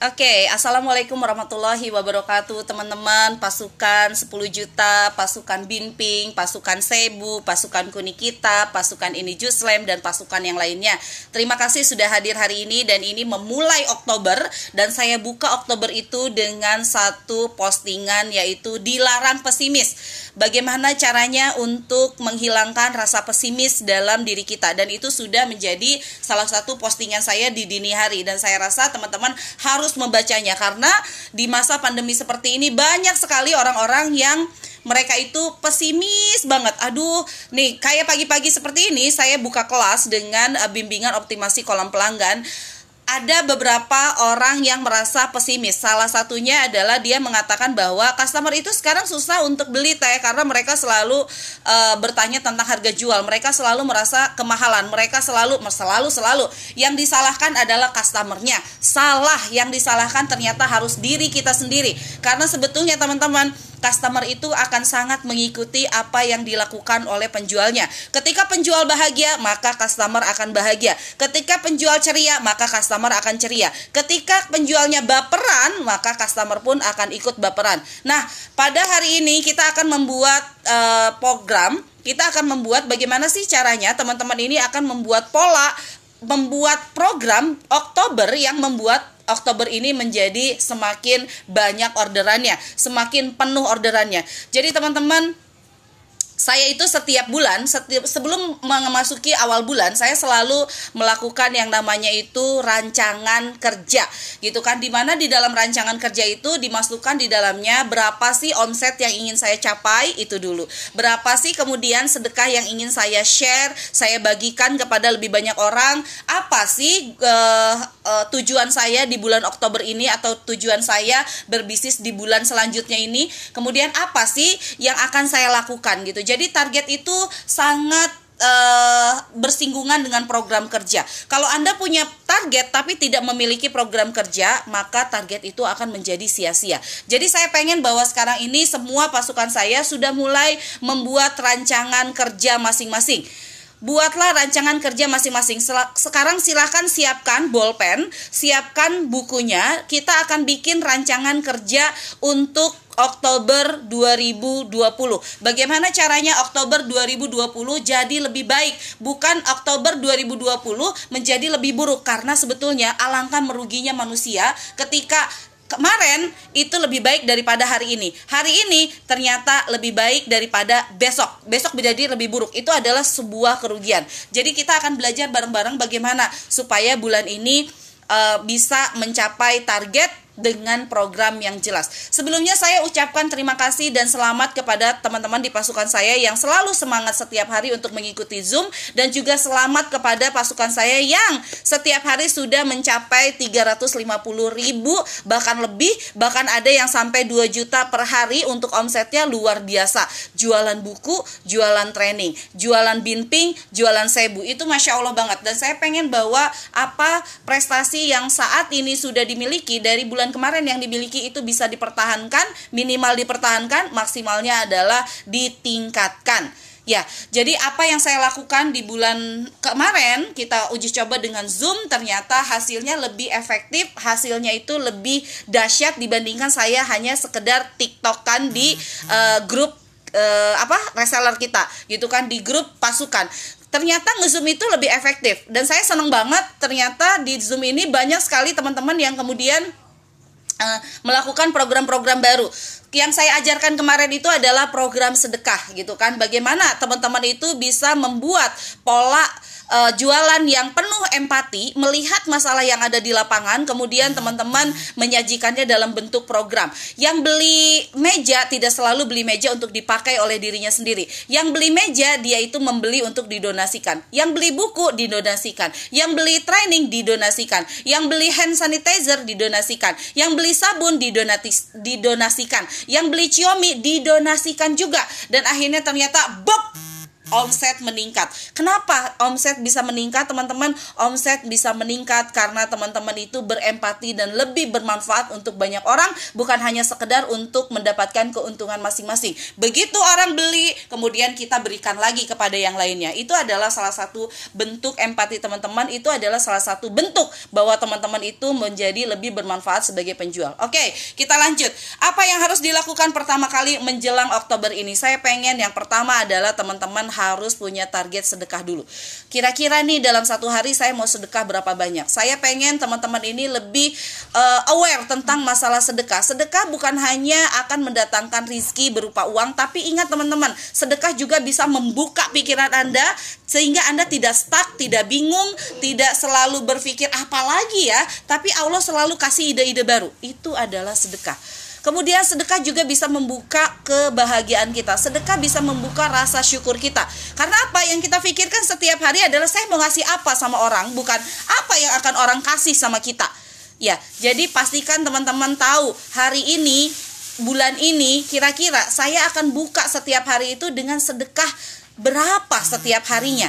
Oke, Assalamualaikum warahmatullahi wabarakatuh Teman-teman, pasukan 10 juta, pasukan Binping, pasukan Sebu, pasukan Kunikita, pasukan Ini Juslem, dan pasukan yang lainnya. Terima kasih sudah hadir hari ini dan ini memulai Oktober Dan saya buka Oktober itu dengan satu postingan yaitu dilarang pesimis. Bagaimana caranya untuk menghilangkan rasa pesimis dalam diri kita? Dan itu sudah menjadi salah satu postingan saya di dini hari. Dan saya rasa teman-teman harus harus membacanya karena di masa pandemi seperti ini banyak sekali orang-orang yang mereka itu pesimis banget. Aduh, nih kayak pagi-pagi seperti ini saya buka kelas dengan uh, bimbingan optimasi kolam pelanggan ada beberapa orang yang merasa pesimis. Salah satunya adalah dia mengatakan bahwa customer itu sekarang susah untuk beli teh karena mereka selalu uh, bertanya tentang harga jual. Mereka selalu merasa kemahalan. Mereka selalu selalu selalu yang disalahkan adalah customernya. Salah yang disalahkan ternyata harus diri kita sendiri. Karena sebetulnya teman-teman customer itu akan sangat mengikuti apa yang dilakukan oleh penjualnya. Ketika penjual bahagia, maka customer akan bahagia. Ketika penjual ceria, maka customer akan ceria. Ketika penjualnya baperan, maka customer pun akan ikut baperan. Nah, pada hari ini kita akan membuat uh, program kita akan membuat bagaimana sih caranya teman-teman ini akan membuat pola membuat program Oktober yang membuat Oktober ini menjadi semakin banyak orderannya, semakin penuh orderannya. Jadi teman-teman saya itu setiap bulan setiap sebelum memasuki awal bulan saya selalu melakukan yang namanya itu rancangan kerja gitu kan. Di mana di dalam rancangan kerja itu dimasukkan di dalamnya berapa sih omset yang ingin saya capai itu dulu. Berapa sih kemudian sedekah yang ingin saya share saya bagikan kepada lebih banyak orang. Apa sih uh, uh, tujuan saya di bulan Oktober ini atau tujuan saya berbisnis di bulan selanjutnya ini kemudian apa sih yang akan saya lakukan gitu jadi target itu sangat uh, bersinggungan dengan program kerja. Kalau Anda punya target tapi tidak memiliki program kerja, maka target itu akan menjadi sia-sia. Jadi saya pengen bahwa sekarang ini semua pasukan saya sudah mulai membuat rancangan kerja masing-masing. Buatlah rancangan kerja masing-masing. Sekarang silahkan siapkan bolpen, siapkan bukunya. Kita akan bikin rancangan kerja untuk Oktober 2020. Bagaimana caranya Oktober 2020 jadi lebih baik, bukan Oktober 2020 menjadi lebih buruk karena sebetulnya alangkah meruginya manusia ketika kemarin itu lebih baik daripada hari ini. Hari ini ternyata lebih baik daripada besok. Besok menjadi lebih buruk. Itu adalah sebuah kerugian. Jadi kita akan belajar bareng-bareng bagaimana supaya bulan ini uh, bisa mencapai target dengan program yang jelas. Sebelumnya saya ucapkan terima kasih dan selamat kepada teman-teman di pasukan saya yang selalu semangat setiap hari untuk mengikuti Zoom dan juga selamat kepada pasukan saya yang setiap hari sudah mencapai 350 ribu bahkan lebih bahkan ada yang sampai 2 juta per hari untuk omsetnya luar biasa. Jualan buku, jualan training, jualan binping, jualan sebu itu masya Allah banget dan saya pengen bawa apa prestasi yang saat ini sudah dimiliki dari bulan kemarin yang dimiliki itu bisa dipertahankan, minimal dipertahankan, maksimalnya adalah ditingkatkan. Ya, jadi apa yang saya lakukan di bulan kemarin kita uji coba dengan Zoom ternyata hasilnya lebih efektif, hasilnya itu lebih dahsyat dibandingkan saya hanya sekedar TikTokan di uh, grup uh, apa reseller kita gitu kan di grup pasukan. Ternyata ngezoom itu lebih efektif. Dan saya seneng banget ternyata di zoom ini banyak sekali teman-teman yang kemudian uh, melakukan program-program baru. Yang saya ajarkan kemarin itu adalah program sedekah gitu kan. Bagaimana teman-teman itu bisa membuat pola uh, jualan yang penuh empati, melihat masalah yang ada di lapangan, kemudian teman-teman menyajikannya dalam bentuk program. Yang beli meja tidak selalu beli meja untuk dipakai oleh dirinya sendiri. Yang beli meja dia itu membeli untuk didonasikan. Yang beli buku didonasikan. Yang beli training didonasikan. Yang beli hand sanitizer didonasikan. Yang beli sabun didonatis, didonasikan. Yang beli ciomi didonasikan juga. Dan akhirnya ternyata bob omset meningkat. Kenapa omset bisa meningkat, teman-teman? Omset bisa meningkat karena teman-teman itu berempati dan lebih bermanfaat untuk banyak orang, bukan hanya sekedar untuk mendapatkan keuntungan masing-masing. Begitu orang beli, kemudian kita berikan lagi kepada yang lainnya. Itu adalah salah satu bentuk empati teman-teman, itu adalah salah satu bentuk bahwa teman-teman itu menjadi lebih bermanfaat sebagai penjual. Oke, kita lanjut. Apa yang harus dilakukan pertama kali menjelang Oktober ini? Saya pengen yang pertama adalah teman-teman harus punya target sedekah dulu. Kira-kira nih dalam satu hari saya mau sedekah berapa banyak? Saya pengen teman-teman ini lebih uh, aware tentang masalah sedekah. Sedekah bukan hanya akan mendatangkan rizki berupa uang, tapi ingat teman-teman, sedekah juga bisa membuka pikiran Anda sehingga Anda tidak stuck, tidak bingung, tidak selalu berpikir apa lagi ya, tapi Allah selalu kasih ide-ide baru. Itu adalah sedekah. Kemudian sedekah juga bisa membuka kebahagiaan kita. Sedekah bisa membuka rasa syukur kita. Karena apa yang kita pikirkan setiap hari adalah saya mau ngasih apa sama orang, bukan apa yang akan orang kasih sama kita. Ya, jadi pastikan teman-teman tahu hari ini bulan ini kira-kira saya akan buka setiap hari itu dengan sedekah berapa setiap harinya.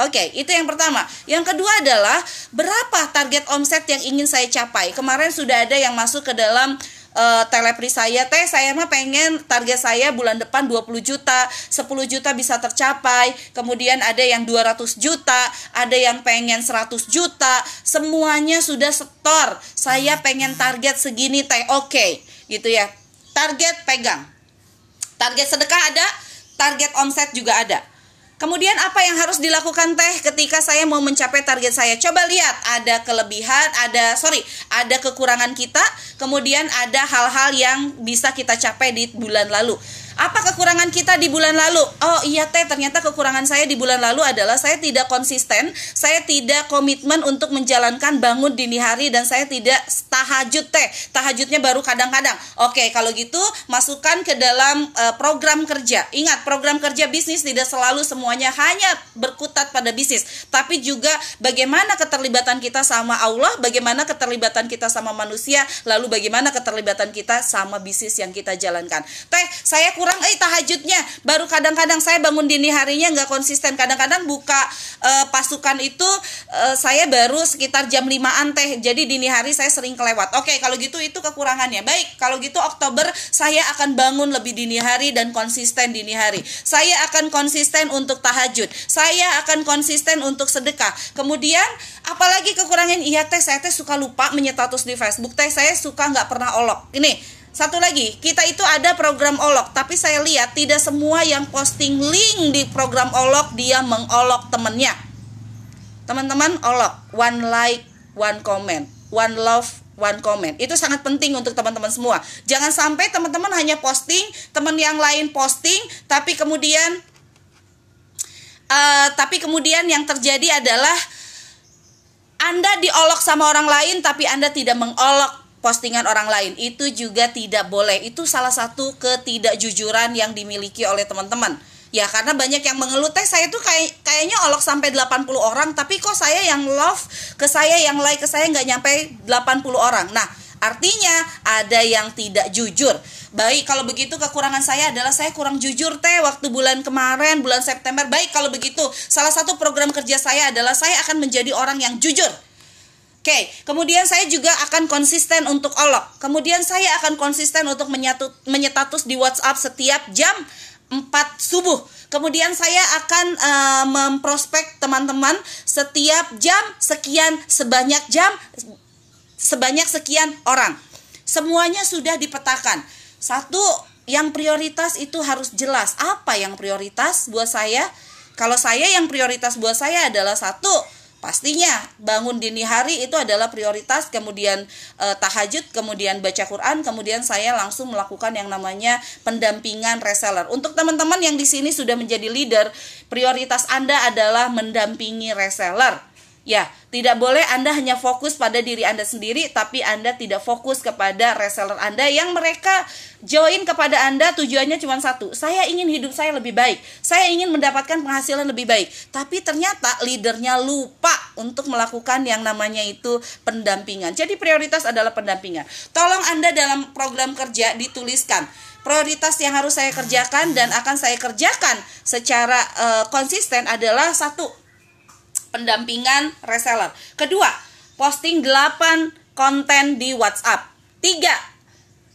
Oke, itu yang pertama. Yang kedua adalah berapa target omset yang ingin saya capai. Kemarin sudah ada yang masuk ke dalam uh, telepri saya teh saya mah pengen target saya bulan depan 20 juta 10 juta bisa tercapai kemudian ada yang 200 juta ada yang pengen 100 juta semuanya sudah setor saya pengen target segini teh. Oke okay. gitu ya. Target pegang. Target sedekah ada target omset juga ada Kemudian apa yang harus dilakukan teh ketika saya mau mencapai target saya? Coba lihat, ada kelebihan, ada sorry, ada kekurangan kita, kemudian ada hal-hal yang bisa kita capai di bulan lalu. Apa kekurangan kita di bulan lalu? Oh iya teh, ternyata kekurangan saya di bulan lalu adalah saya tidak konsisten, saya tidak komitmen untuk menjalankan bangun dini hari dan saya tidak tahajud teh. Tahajudnya baru kadang-kadang. Oke, kalau gitu masukkan ke dalam uh, program kerja. Ingat, program kerja bisnis tidak selalu semuanya hanya berkutat pada bisnis, tapi juga bagaimana keterlibatan kita sama Allah, bagaimana keterlibatan kita sama manusia, lalu bagaimana keterlibatan kita sama bisnis yang kita jalankan. Teh, saya kurang eh tahajudnya. Baru kadang-kadang saya bangun dini harinya nggak konsisten. Kadang-kadang buka uh, pasukan itu uh, saya baru sekitar jam 5an teh. Jadi dini hari saya sering kelewat. Oke kalau gitu itu kekurangannya. Baik kalau gitu Oktober saya akan bangun lebih dini hari dan konsisten dini hari. Saya akan konsisten untuk tahajud. Saya akan konsisten untuk sedekah. Kemudian apalagi kekurangan? Iya teh saya teh suka lupa menyetatus di Facebook. Teh saya suka nggak pernah olok. Ini satu lagi, kita itu ada program olok, tapi saya lihat tidak semua yang posting link di program olok dia mengolok temennya. Teman-teman olok, one like, one comment, one love, one comment. Itu sangat penting untuk teman-teman semua. Jangan sampai teman-teman hanya posting, teman yang lain posting, tapi kemudian uh, tapi kemudian yang terjadi adalah anda diolok sama orang lain tapi Anda tidak mengolok postingan orang lain. Itu juga tidak boleh. Itu salah satu ketidakjujuran yang dimiliki oleh teman-teman. Ya karena banyak yang mengeluh teh saya tuh kayak kayaknya olok sampai 80 orang tapi kok saya yang love ke saya yang like ke saya nggak nyampe 80 orang? Nah artinya ada yang tidak jujur. Baik kalau begitu kekurangan saya adalah saya kurang jujur teh waktu bulan kemarin bulan September. Baik kalau begitu salah satu program kerja saya adalah saya akan menjadi orang yang jujur Oke, kemudian saya juga akan konsisten untuk olok. Kemudian saya akan konsisten untuk menyatu, menyetatus di WhatsApp setiap jam 4 subuh. Kemudian saya akan uh, memprospek teman-teman setiap jam sekian sebanyak jam sebanyak sekian orang. Semuanya sudah dipetakan. Satu yang prioritas itu harus jelas. Apa yang prioritas buat saya? Kalau saya yang prioritas buat saya adalah satu Pastinya bangun dini hari itu adalah prioritas, kemudian e, tahajud, kemudian baca Quran, kemudian saya langsung melakukan yang namanya pendampingan reseller. Untuk teman-teman yang di sini sudah menjadi leader, prioritas Anda adalah mendampingi reseller Ya, tidak boleh Anda hanya fokus pada diri Anda sendiri, tapi Anda tidak fokus kepada reseller Anda yang mereka join kepada Anda tujuannya cuma satu. Saya ingin hidup saya lebih baik. Saya ingin mendapatkan penghasilan lebih baik. Tapi ternyata leadernya lupa untuk melakukan yang namanya itu pendampingan. Jadi prioritas adalah pendampingan. Tolong Anda dalam program kerja dituliskan prioritas yang harus saya kerjakan dan akan saya kerjakan secara uh, konsisten adalah satu pendampingan reseller. Kedua, posting 8 konten di WhatsApp. Tiga,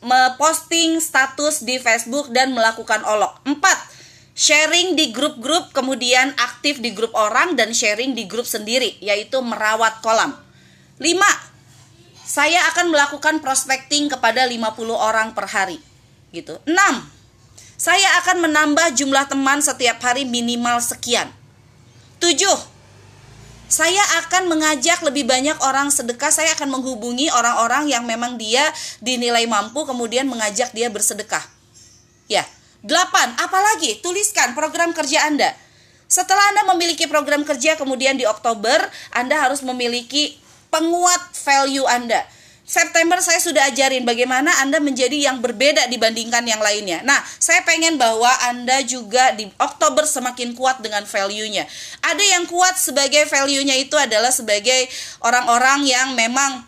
memposting status di Facebook dan melakukan olok. Empat, sharing di grup-grup kemudian aktif di grup orang dan sharing di grup sendiri yaitu merawat kolam. Lima, saya akan melakukan prospecting kepada 50 orang per hari. Gitu. Enam, saya akan menambah jumlah teman setiap hari minimal sekian. Tujuh, saya akan mengajak lebih banyak orang sedekah. Saya akan menghubungi orang-orang yang memang dia dinilai mampu, kemudian mengajak dia bersedekah. Ya, delapan. Apalagi tuliskan program kerja Anda. Setelah Anda memiliki program kerja, kemudian di Oktober Anda harus memiliki penguat value Anda. September saya sudah ajarin bagaimana Anda menjadi yang berbeda dibandingkan yang lainnya. Nah, saya pengen bahwa Anda juga di Oktober semakin kuat dengan value-nya. Ada yang kuat sebagai value-nya itu adalah sebagai orang-orang yang memang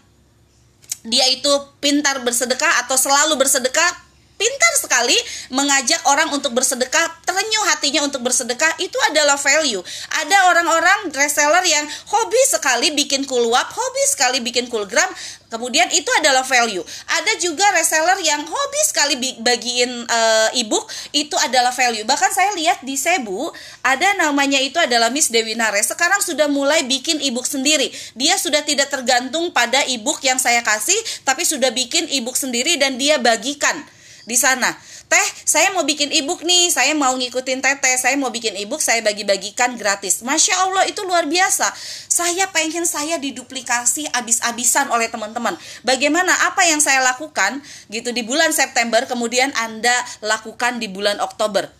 dia itu pintar bersedekah atau selalu bersedekah pintar sekali mengajak orang untuk bersedekah, terenyuh hatinya untuk bersedekah, itu adalah value. Ada orang-orang reseller yang hobi sekali bikin wap, hobi sekali bikin cool gram, kemudian itu adalah value. Ada juga reseller yang hobi sekali bagiin uh, ebook, itu adalah value. Bahkan saya lihat di Cebu, ada namanya itu adalah Miss Dewi Nares, sekarang sudah mulai bikin ebook sendiri. Dia sudah tidak tergantung pada ebook yang saya kasih, tapi sudah bikin ebook sendiri dan dia bagikan di sana. Teh, saya mau bikin ebook nih, saya mau ngikutin teteh, saya mau bikin ebook, saya bagi-bagikan gratis. Masya Allah itu luar biasa. Saya pengen saya diduplikasi abis-abisan oleh teman-teman. Bagaimana apa yang saya lakukan gitu di bulan September, kemudian Anda lakukan di bulan Oktober.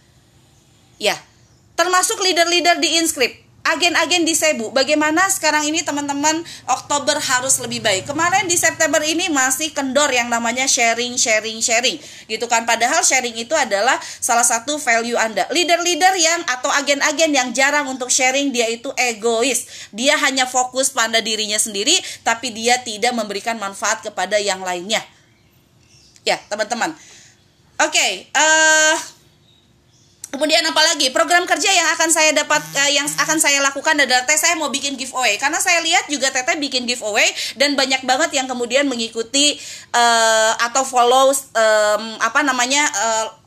Ya, termasuk leader-leader di Inscript agen-agen di Cebu. Bagaimana sekarang ini teman-teman Oktober harus lebih baik. Kemarin di September ini masih kendor yang namanya sharing, sharing, sharing. Gitu kan. Padahal sharing itu adalah salah satu value Anda. Leader-leader yang atau agen-agen yang jarang untuk sharing dia itu egois. Dia hanya fokus pada dirinya sendiri tapi dia tidak memberikan manfaat kepada yang lainnya. Ya, teman-teman. Oke, okay, uh, Kemudian apalagi program kerja yang akan saya dapat uh, yang akan saya lakukan adalah teh saya mau bikin giveaway. Karena saya lihat juga teteh bikin giveaway dan banyak banget yang kemudian mengikuti uh, atau follow um, apa namanya uh,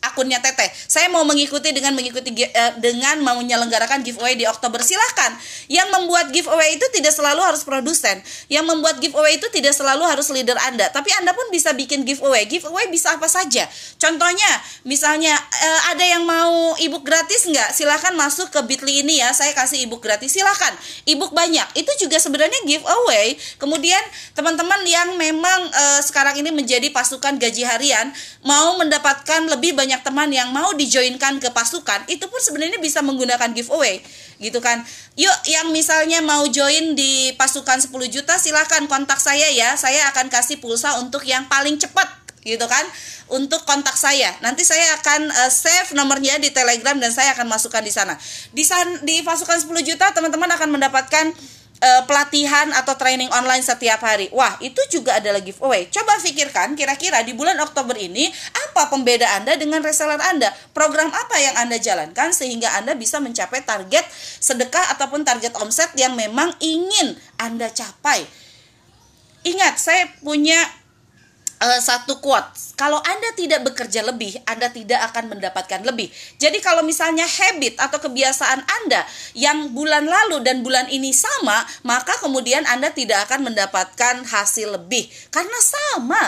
akunnya Teteh. Saya mau mengikuti dengan mengikuti uh, dengan mau menyelenggarakan giveaway di Oktober. Silahkan. Yang membuat giveaway itu tidak selalu harus produsen. Yang membuat giveaway itu tidak selalu harus leader Anda. Tapi Anda pun bisa bikin giveaway. Giveaway bisa apa saja. Contohnya, misalnya uh, ada yang mau ebook gratis nggak? Silahkan masuk ke Bitly ini ya. Saya kasih ebook gratis. Silahkan. Ebook banyak. Itu juga sebenarnya giveaway. Kemudian teman-teman yang memang uh, sekarang ini menjadi pasukan gaji harian mau mendapatkan lebih banyak banyak teman yang mau dijoinkan ke pasukan itu pun sebenarnya bisa menggunakan giveaway gitu kan. Yuk yang misalnya mau join di pasukan 10 juta silahkan kontak saya ya. Saya akan kasih pulsa untuk yang paling cepat gitu kan. Untuk kontak saya. Nanti saya akan uh, save nomornya di telegram dan saya akan masukkan di sana. Di san di pasukan 10 juta teman-teman akan mendapatkan uh, pelatihan atau training online setiap hari. Wah, itu juga adalah giveaway. Coba pikirkan kira-kira di bulan Oktober ini apa pembeda Anda dengan reseller Anda? Program apa yang Anda jalankan sehingga Anda bisa mencapai target sedekah ataupun target omset yang memang ingin Anda capai. Ingat, saya punya uh, satu quote. Kalau Anda tidak bekerja lebih, Anda tidak akan mendapatkan lebih. Jadi kalau misalnya habit atau kebiasaan Anda yang bulan lalu dan bulan ini sama, maka kemudian Anda tidak akan mendapatkan hasil lebih karena sama.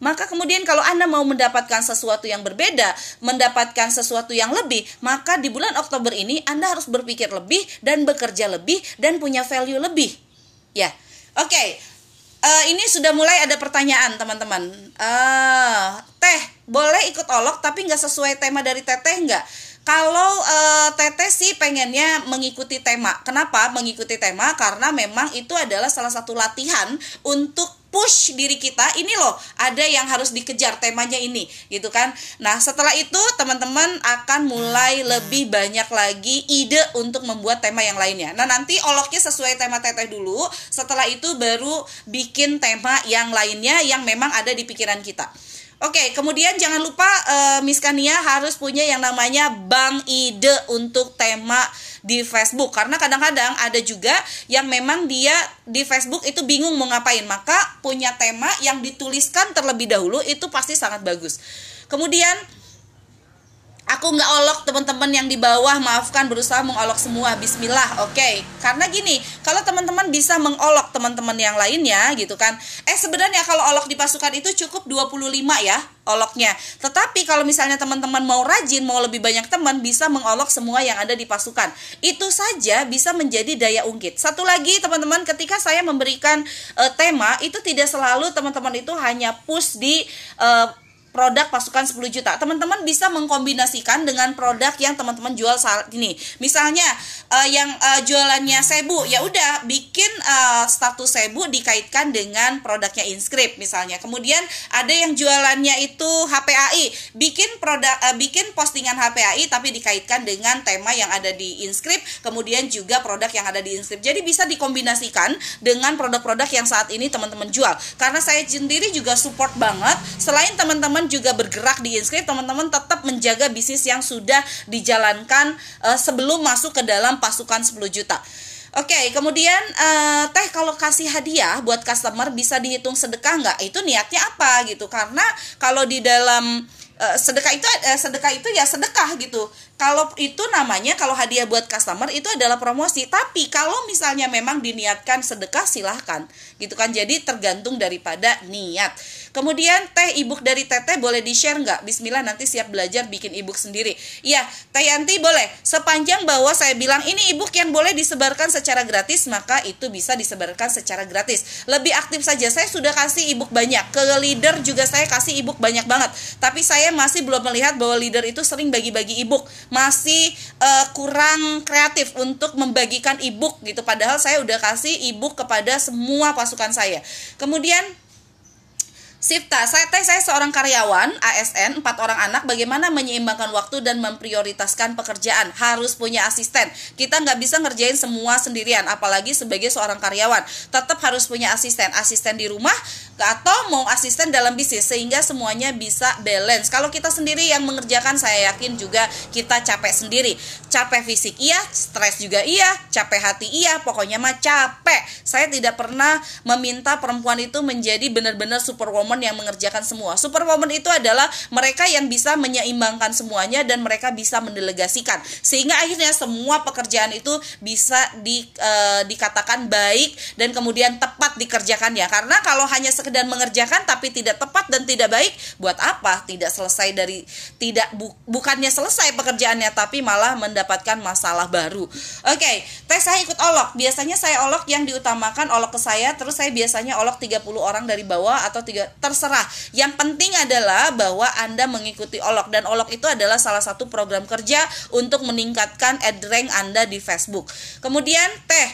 Maka kemudian kalau Anda mau mendapatkan sesuatu yang berbeda, mendapatkan sesuatu yang lebih, maka di bulan Oktober ini Anda harus berpikir lebih dan bekerja lebih dan punya value lebih. Ya. Oke, okay uh, ini sudah mulai ada pertanyaan teman-teman. Uh, teh boleh ikut olok tapi nggak sesuai tema dari teteh nggak? Kalau uh, Teteh sih pengennya mengikuti tema. Kenapa mengikuti tema? Karena memang itu adalah salah satu latihan untuk push diri kita ini loh ada yang harus dikejar temanya ini gitu kan. Nah setelah itu teman-teman akan mulai lebih banyak lagi ide untuk membuat tema yang lainnya. Nah nanti oloknya sesuai tema teteh dulu setelah itu baru bikin tema yang lainnya yang memang ada di pikiran kita Oke, kemudian jangan lupa uh, Miss Kania harus punya yang namanya bank ide untuk tema di Facebook karena kadang-kadang ada juga yang memang dia di Facebook itu bingung mau ngapain, maka punya tema yang dituliskan terlebih dahulu itu pasti sangat bagus. Kemudian Aku nggak olok teman-teman yang di bawah, maafkan berusaha mengolok semua. Bismillah, oke. Okay. Karena gini, kalau teman-teman bisa mengolok teman-teman yang lainnya gitu kan. Eh sebenarnya kalau olok di pasukan itu cukup 25 ya oloknya. Tetapi kalau misalnya teman-teman mau rajin, mau lebih banyak teman, bisa mengolok semua yang ada di pasukan. Itu saja bisa menjadi daya ungkit. Satu lagi teman-teman, ketika saya memberikan uh, tema, itu tidak selalu teman-teman itu hanya push di uh, produk pasukan 10 juta. Teman-teman bisa mengkombinasikan dengan produk yang teman-teman jual saat ini. Misalnya uh, yang uh, jualannya Sebu, ya udah bikin uh, status Sebu dikaitkan dengan produknya Inscript misalnya. Kemudian ada yang jualannya itu HPAI, bikin produk uh, bikin postingan HPAI tapi dikaitkan dengan tema yang ada di Inscript, kemudian juga produk yang ada di Inscript. Jadi bisa dikombinasikan dengan produk-produk yang saat ini teman-teman jual. Karena saya sendiri juga support banget selain teman-teman juga bergerak di inskrip teman-teman tetap menjaga bisnis yang sudah dijalankan uh, sebelum masuk ke dalam pasukan 10 juta. Oke, okay, kemudian uh, teh kalau kasih hadiah buat customer bisa dihitung sedekah nggak? Itu niatnya apa gitu? Karena kalau di dalam uh, sedekah itu uh, sedekah itu ya sedekah gitu. Kalau itu namanya kalau hadiah buat customer itu adalah promosi. Tapi kalau misalnya memang diniatkan sedekah silahkan. Gitu kan? Jadi tergantung daripada niat kemudian teh ibuk dari teteh boleh di share nggak? Bismillah nanti siap belajar bikin ibuk sendiri. Iya teh Yanti boleh. Sepanjang bahwa saya bilang ini ibuk yang boleh disebarkan secara gratis maka itu bisa disebarkan secara gratis. Lebih aktif saja. Saya sudah kasih ibuk banyak. Ke leader juga saya kasih ibuk banyak banget. Tapi saya masih belum melihat bahwa leader itu sering bagi-bagi ibuk masih uh, kurang kreatif untuk membagikan ebook gitu. Padahal saya udah kasih ebook kepada semua pasukan saya. Kemudian Sifta, saya teh saya seorang karyawan ASN, empat orang anak. Bagaimana menyeimbangkan waktu dan memprioritaskan pekerjaan? Harus punya asisten. Kita nggak bisa ngerjain semua sendirian, apalagi sebagai seorang karyawan. Tetap harus punya asisten. Asisten di rumah atau mau asisten dalam bisnis sehingga semuanya bisa balance. Kalau kita sendiri yang mengerjakan, saya yakin juga kita capek sendiri. Capek fisik iya, stres juga iya, capek hati iya, pokoknya mah capek. Saya tidak pernah meminta perempuan itu menjadi benar-benar superwoman superwoman yang mengerjakan semua. Superwoman itu adalah mereka yang bisa menyeimbangkan semuanya dan mereka bisa mendelegasikan sehingga akhirnya semua pekerjaan itu bisa di uh, dikatakan baik dan kemudian tepat dikerjakannya. Karena kalau hanya sekedar mengerjakan tapi tidak tepat dan tidak baik, buat apa? Tidak selesai dari tidak bu, bukannya selesai pekerjaannya tapi malah mendapatkan masalah baru. Oke, okay, tes saya ikut olok. Biasanya saya olok yang diutamakan olok ke saya terus saya biasanya olok 30 orang dari bawah atau tiga terserah. Yang penting adalah bahwa Anda mengikuti Olok dan Olok itu adalah salah satu program kerja untuk meningkatkan ad rank Anda di Facebook. Kemudian teh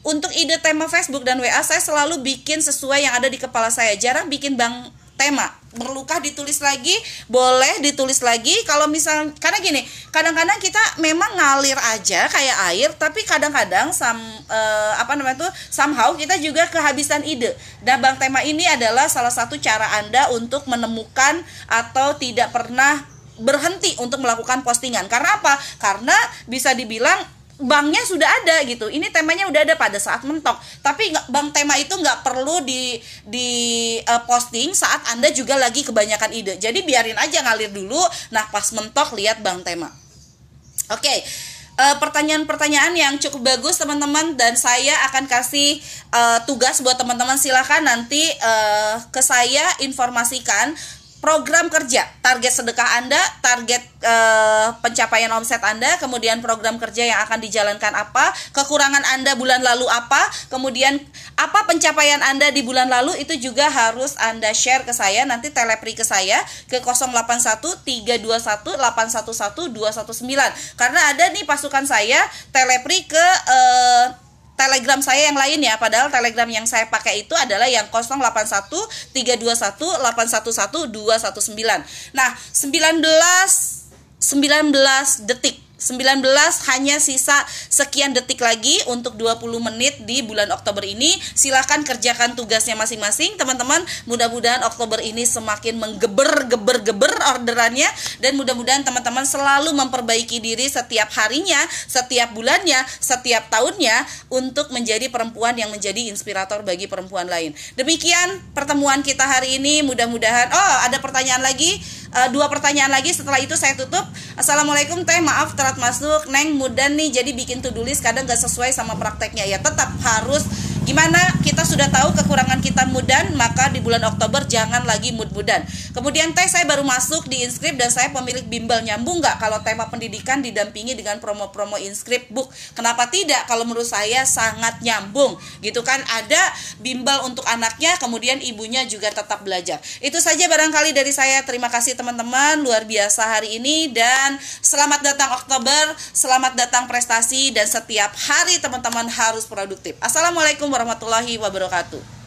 untuk ide tema Facebook dan WA saya selalu bikin sesuai yang ada di kepala saya. Jarang bikin bang tema perlukah ditulis lagi boleh ditulis lagi. Kalau misal karena gini kadang-kadang kita memang ngalir aja kayak air tapi kadang-kadang sam uh, apa namanya tuh somehow kita juga kehabisan ide. Dan bang tema ini adalah salah satu cara anda untuk menemukan atau tidak pernah berhenti untuk melakukan postingan. Karena apa? Karena bisa dibilang banknya sudah ada gitu. Ini temanya udah ada pada saat mentok. Tapi bank tema itu nggak perlu di di uh, posting saat anda juga lagi kebanyakan ide. Jadi biarin aja ngalir dulu. Nah pas mentok lihat bank tema. Oke okay. Eh, pertanyaan-pertanyaan yang cukup bagus teman-teman. Dan saya akan kasih uh, tugas buat teman-teman. Silakan nanti uh, ke saya informasikan program kerja, target sedekah Anda, target uh, pencapaian omset Anda, kemudian program kerja yang akan dijalankan apa, kekurangan Anda bulan lalu apa, kemudian apa pencapaian Anda di bulan lalu itu juga harus Anda share ke saya, nanti telepri ke saya ke 081 321 811 219. Karena ada nih pasukan saya telepri ke uh, Telegram saya yang lain ya, padahal Telegram yang saya pakai itu adalah yang 081 321 811 219. Nah, 19 19 detik 19 hanya sisa sekian detik lagi untuk 20 menit di bulan Oktober ini. Silahkan kerjakan tugasnya masing-masing teman-teman. Mudah-mudahan Oktober ini semakin menggeber-geber-geber orderannya dan mudah-mudahan teman-teman selalu memperbaiki diri setiap harinya, setiap bulannya, setiap tahunnya untuk menjadi perempuan yang menjadi inspirator bagi perempuan lain. Demikian pertemuan kita hari ini. Mudah-mudahan oh ada pertanyaan lagi, uh, dua pertanyaan lagi setelah itu saya tutup. Assalamualaikum teh, maaf telat masuk neng mudah nih jadi bikin to do list kadang gak sesuai sama prakteknya. Ya tetap harus Gimana kita sudah tahu kekurangan kita mudan, maka di bulan Oktober jangan lagi mud-mudan. Kemudian teh saya baru masuk di inskrip dan saya pemilik bimbel nyambung nggak kalau tema pendidikan didampingi dengan promo-promo inskrip book. Kenapa tidak? Kalau menurut saya sangat nyambung. Gitu kan ada bimbel untuk anaknya, kemudian ibunya juga tetap belajar. Itu saja barangkali dari saya. Terima kasih teman-teman luar biasa hari ini dan selamat datang Oktober, selamat datang prestasi dan setiap hari teman-teman harus produktif. Assalamualaikum warahmatullahi wabarakatuh.